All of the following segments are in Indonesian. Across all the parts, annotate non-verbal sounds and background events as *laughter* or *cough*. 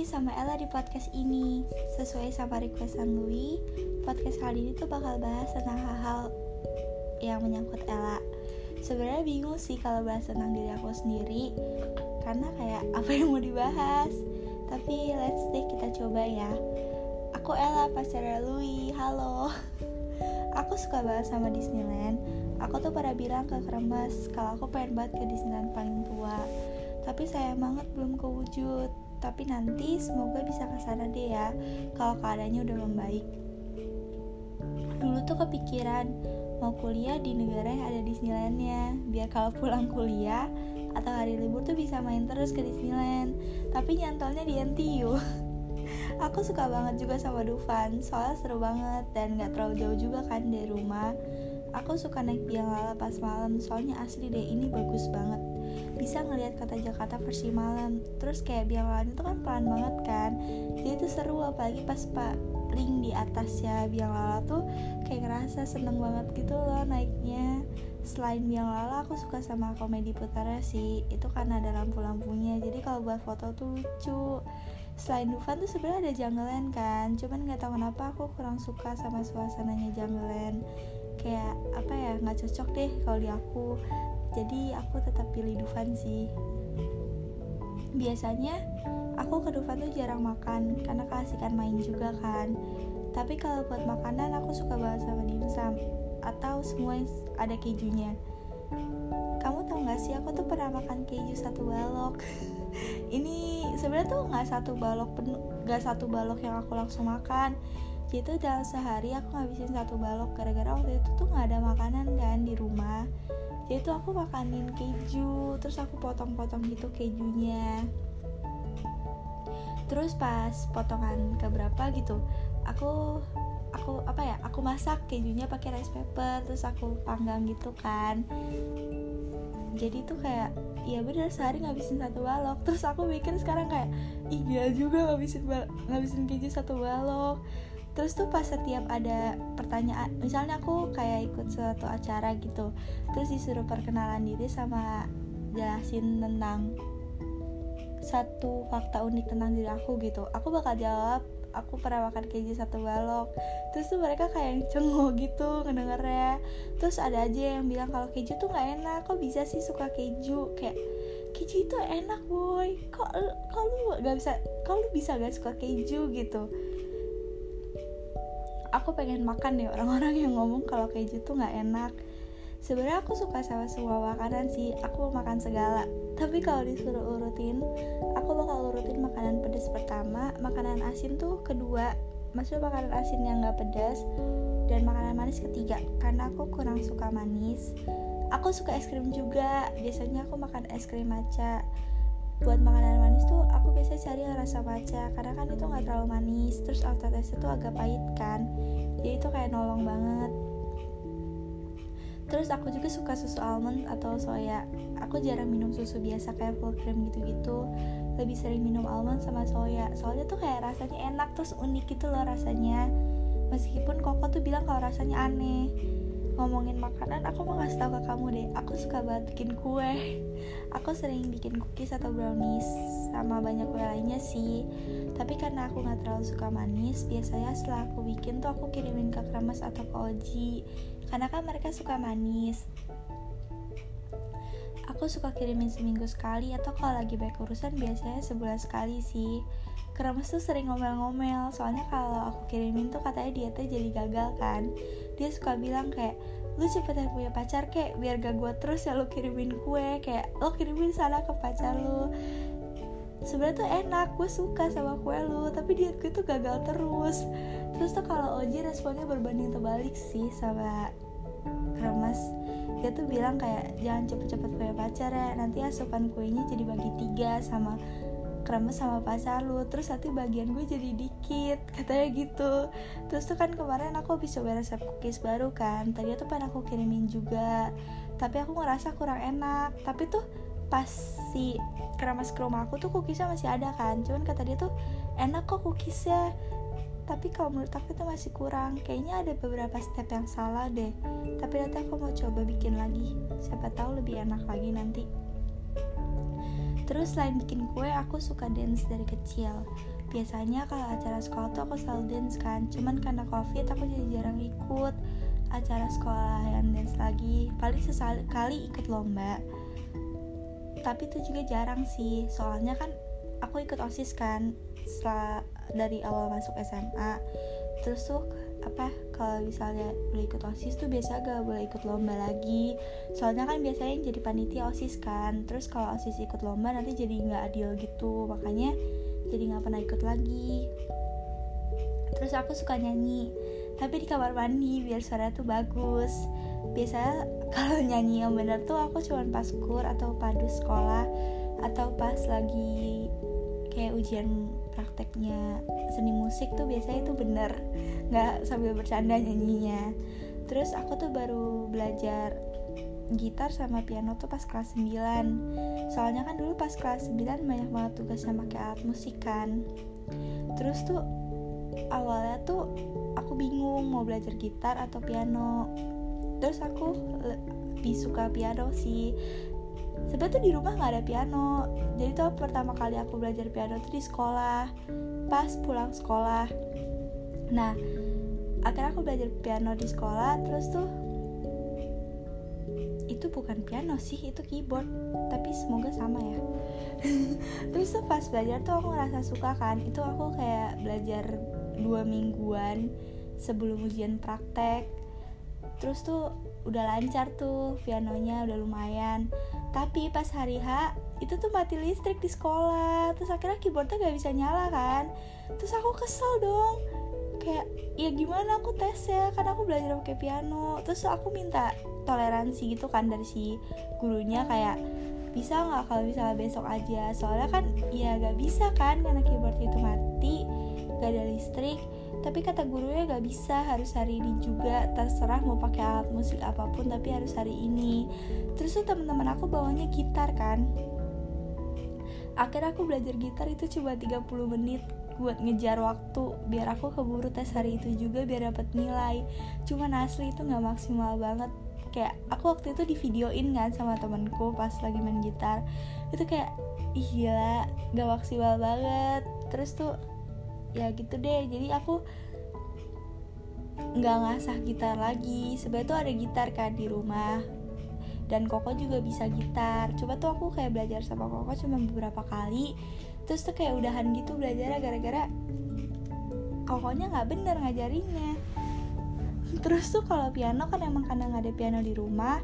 lagi sama Ella di podcast ini. Sesuai sama requestan Louis, podcast kali ini tuh bakal bahas tentang hal-hal yang menyangkut Ella. Sebenarnya bingung sih kalau bahas tentang diri aku sendiri, karena kayak *laughs* apa yang mau dibahas. Tapi let's deh kita coba ya. Aku Ella, pacar Louis. Halo. *laughs* Aku suka banget sama Disneyland. Aku tuh pada bilang ke Kremes kalau aku pengen banget ke Disneyland paling tua. Tapi sayang banget belum kewujud tapi nanti semoga bisa ke sana deh ya kalau keadaannya udah membaik. Dulu tuh kepikiran mau kuliah di negara yang ada Disneylandnya. Biar kalau pulang kuliah atau hari libur tuh bisa main terus ke Disneyland. Tapi nyantolnya di NTU *laughs* aku suka banget juga sama Dufan soalnya seru banget dan gak terlalu jauh juga kan dari rumah. Aku suka naik biang lala pas malam soalnya asli deh ini bagus banget bisa ngelihat kota Jakarta versi malam. Terus kayak biang itu kan pelan banget kan. Jadi itu seru apalagi pas paling di atas ya biang lala tuh kayak ngerasa seneng banget gitu loh naiknya. Selain biang lala aku suka sama komedi putara sih. Itu karena ada lampu-lampunya. Jadi kalau buat foto tuh lucu. Selain Dufan tuh sebenarnya ada Jungleland kan. Cuman nggak tahu kenapa aku kurang suka sama suasananya Jungleland kayak apa ya nggak cocok deh kalau di aku jadi aku tetap pilih Dufan sih. Biasanya aku ke Dufan tuh jarang makan karena keasikan main juga kan. Tapi kalau buat makanan aku suka banget sama dimsum atau semua ada kejunya. Kamu tau gak sih aku tuh pernah makan keju satu balok. *laughs* Ini sebenarnya tuh nggak satu balok penuh nggak satu balok yang aku langsung makan. Tuh dalam sehari aku ngabisin satu balok gara-gara waktu itu tuh nggak ada makanan kan di rumah jadi tuh aku makanin keju terus aku potong-potong gitu kejunya. Terus pas potongan keberapa gitu aku aku apa ya aku masak kejunya pakai rice paper terus aku panggang gitu kan. Jadi tuh kayak ya bener sehari ngabisin satu balok. Terus aku mikir sekarang kayak iya juga ngabisin ngabisin keju satu balok terus tuh pas setiap ada pertanyaan misalnya aku kayak ikut suatu acara gitu terus disuruh perkenalan diri sama jelasin tentang satu fakta unik tentang diri aku gitu aku bakal jawab aku pernah makan keju satu balok. Terus tuh mereka kayak cengok gitu ngedengernya. Terus ada aja yang bilang kalau keju tuh nggak enak kok bisa sih suka keju? Kayak keju itu enak boy. Kok kok lu gak bisa kok lu bisa gak suka keju? Gitu aku pengen makan deh orang-orang yang ngomong kalau keju tuh nggak enak. Sebenarnya aku suka sama semua makanan sih aku mau makan segala. Tapi kalau disuruh urutin aku bakal urutin makanan pedas pertama makanan asin tuh kedua. Maksudnya makanan asin yang nggak pedas dan makanan manis ketiga karena aku kurang suka manis. Aku suka es krim juga biasanya aku makan es krim maca buat makanan manis tuh aku biasa cari rasa matcha karena kan itu nggak terlalu manis terus aftertaste itu agak pahit kan. Jadi itu kayak nolong banget. Terus aku juga suka susu almond atau soya. Aku jarang minum susu biasa kayak full cream gitu-gitu. Lebih sering minum almond sama soya. Soalnya tuh kayak rasanya enak terus unik gitu loh rasanya. Meskipun koko tuh bilang kalau rasanya aneh ngomongin makanan aku mau ngasih tau ke kamu deh. Aku suka banget bikin kue. Aku sering bikin cookies atau brownies sama banyak kue lainnya sih. Tapi karena aku nggak terlalu suka manis biasanya setelah aku bikin tuh aku kirimin ke kremes atau ke Oji karena kan mereka suka manis. Aku suka kirimin seminggu sekali atau kalau lagi banyak urusan biasanya sebulan sekali sih. Kremes tuh sering ngomel-ngomel soalnya kalau aku kirimin tuh katanya dia tuh jadi gagal kan dia suka bilang kayak lu cepetan punya pacar kayak biar gak gue terus ya lu kirimin kue kayak lo kirimin sana ke pacar lu. Sebenarnya tuh enak gue suka sama kue lu tapi diet gue tuh gagal terus. Terus tuh kalau Oji responnya berbanding terbalik sih sama Kremes dia tuh bilang kayak jangan cepet-cepet punya pacar ya nanti asupan kuenya jadi bagi tiga sama kremes sama pacar lu terus nanti bagian gue jadi dikit katanya gitu. Terus tuh kan kemarin aku habis coba resep cookies baru kan tadi tuh pengen aku kirimin juga. Tapi aku ngerasa kurang enak. Tapi tuh pas si kremes ke rumah aku tuh cookiesnya masih ada kan cuman kata dia tuh enak kok cookiesnya. Tapi kalau menurut aku itu masih kurang. Kayaknya ada beberapa step yang salah deh. Tapi nanti aku mau coba bikin lagi. Siapa tahu lebih enak lagi nanti terus selain bikin kue aku suka dance dari kecil. Biasanya kalau acara sekolah tuh aku selalu dance kan. Cuman karena covid aku jadi jarang ikut acara sekolah yang dance lagi. Paling sesekali ikut lomba. Tapi itu juga jarang sih. Soalnya kan aku ikut osis kan setelah dari awal masuk SMA terus tuh apa kalau misalnya udah ikut osis tuh biasa gak boleh ikut lomba lagi. Soalnya kan biasanya jadi panitia osis kan. Terus kalau osis ikut lomba nanti jadi nggak adil gitu. Makanya jadi nggak pernah ikut lagi. Terus aku suka nyanyi. Tapi di kamar mandi biar suara tuh bagus. Biasanya *laughs* kalau nyanyi yang bener tuh aku cuma pas kur atau padu sekolah atau pas lagi kayak ujian prakteknya seni musik tuh biasanya itu bener nggak sambil bercanda nyanyinya. Terus aku tuh baru belajar gitar sama piano tuh pas kelas 9 soalnya kan dulu pas kelas 9 banyak banget tugasnya pakai alat musik kan. Terus tuh awalnya tuh aku bingung mau belajar gitar atau piano. Terus aku lebih suka piano sih sebenarnya tuh di rumah nggak ada piano. Jadi tuh pertama kali aku belajar piano tuh di sekolah. Pas pulang sekolah. Nah akhirnya aku belajar piano di sekolah. Terus tuh itu bukan piano sih itu keyboard. Tapi semoga sama ya. *laughs* Terus tuh pas belajar tuh aku ngerasa suka kan. Itu aku kayak belajar dua mingguan sebelum ujian praktek terus tuh udah lancar tuh pianonya udah lumayan. Tapi pas hari H itu tuh mati listrik di sekolah. Terus akhirnya keyboardnya gak bisa nyala kan. Terus aku kesel dong. Kayak ya gimana aku tes ya? Kan aku belajar pakai piano. Terus aku minta toleransi gitu kan dari si gurunya kayak bisa nggak kalau misalnya besok aja? Soalnya kan ya gak bisa kan karena keyboardnya itu mati gak ada listrik tapi kata gurunya gak bisa harus hari ini juga. Terserah mau pakai alat musik apa pun tapi harus hari ini. Terus tuh teman-teman aku bawanya gitar kan? Akhirnya aku belajar gitar itu cuma 30 menit buat ngejar waktu. Biar aku keburu tes hari itu juga biar dapat nilai. Cuman asli itu nggak maksimal banget. Kayak aku waktu itu di videoin kan sama temanku pas lagi main gitar. Itu kayak ih gila gak maksimal banget. Terus tuh ya gitu deh jadi aku nggak ngasah gitar lagi. Sebenarnya tuh ada gitar kan di rumah. Dan Koko juga bisa gitar. Coba tuh aku kayak belajar sama Koko cuma beberapa kali. Terus tuh kayak udahan gitu belajar gara-gara Kokonya nggak bener ngajarinnya. Terus tuh kalau piano kan emang karena nggak ada piano di rumah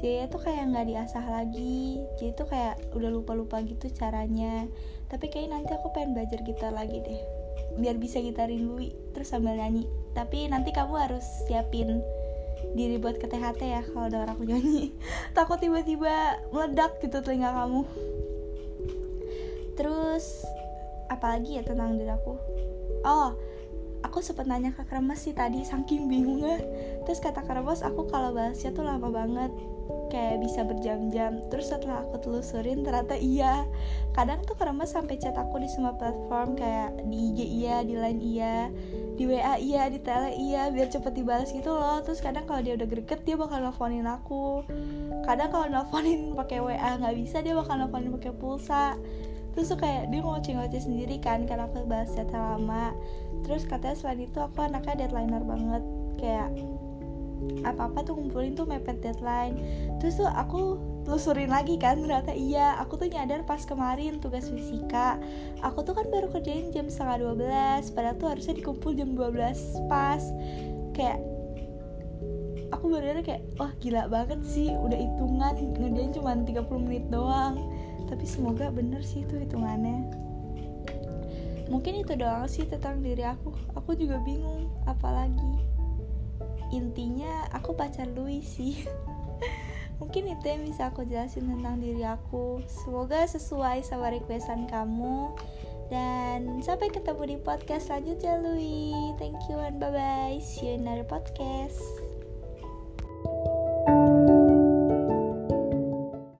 jadi tuh kayak nggak diasah lagi. Jadi tuh kayak udah lupa-lupa gitu caranya. Tapi kayak nanti aku pengen belajar gitar lagi deh biar bisa gitarin Louis terus sambil nyanyi. Tapi nanti kamu harus siapin diri buat ke THT ya kalau ada aku nyanyi. *laughs* Takut tiba-tiba meledak gitu telinga kamu. Terus apalagi ya tentang diri aku? Oh aku sempat nanya ke Kremes sih tadi saking bingungnya. Terus kata Kremes aku kalau bahasnya tuh lama banget kayak bisa berjam-jam. Terus setelah aku telusurin ternyata iya. Kadang tuh Kremes sampai chat aku di semua platform kayak di IG iya di Line iya di WA iya di Tele iya biar cepet dibalas gitu loh. Terus kadang kalau dia udah greget dia bakal nelfonin aku. Kadang kalau nelfonin *laughs* pakai WA nggak bisa dia bakal nelfonin pakai pulsa. Terus tuh kayak dia ngoceh-ngoceh sendiri kan karena aku bahas chat lama. Terus katanya selain itu aku anaknya deadlineer banget. Kayak apa-apa tuh ngumpulin tuh mepet deadline. Terus tuh aku telusurin lagi kan ternyata iya aku tuh nyadar pas kemarin tugas fisika. Aku tuh kan baru kerjain jam setengah 12 padahal tuh harusnya dikumpul jam 12 pas. Kayak aku bener kayak wah gila banget sih udah hitungan ngerjain cuma 30 menit doang. Tapi semoga bener sih itu hitungannya. Mungkin itu doang sih tentang diri aku. Aku juga bingung apalagi intinya aku pacar Louis sih. *laughs* Mungkin itu yang bisa aku jelasin tentang diri aku. Semoga sesuai sama requestan kamu. Dan sampai ketemu di podcast selanjutnya Louis. Thank you and bye bye see you in another podcast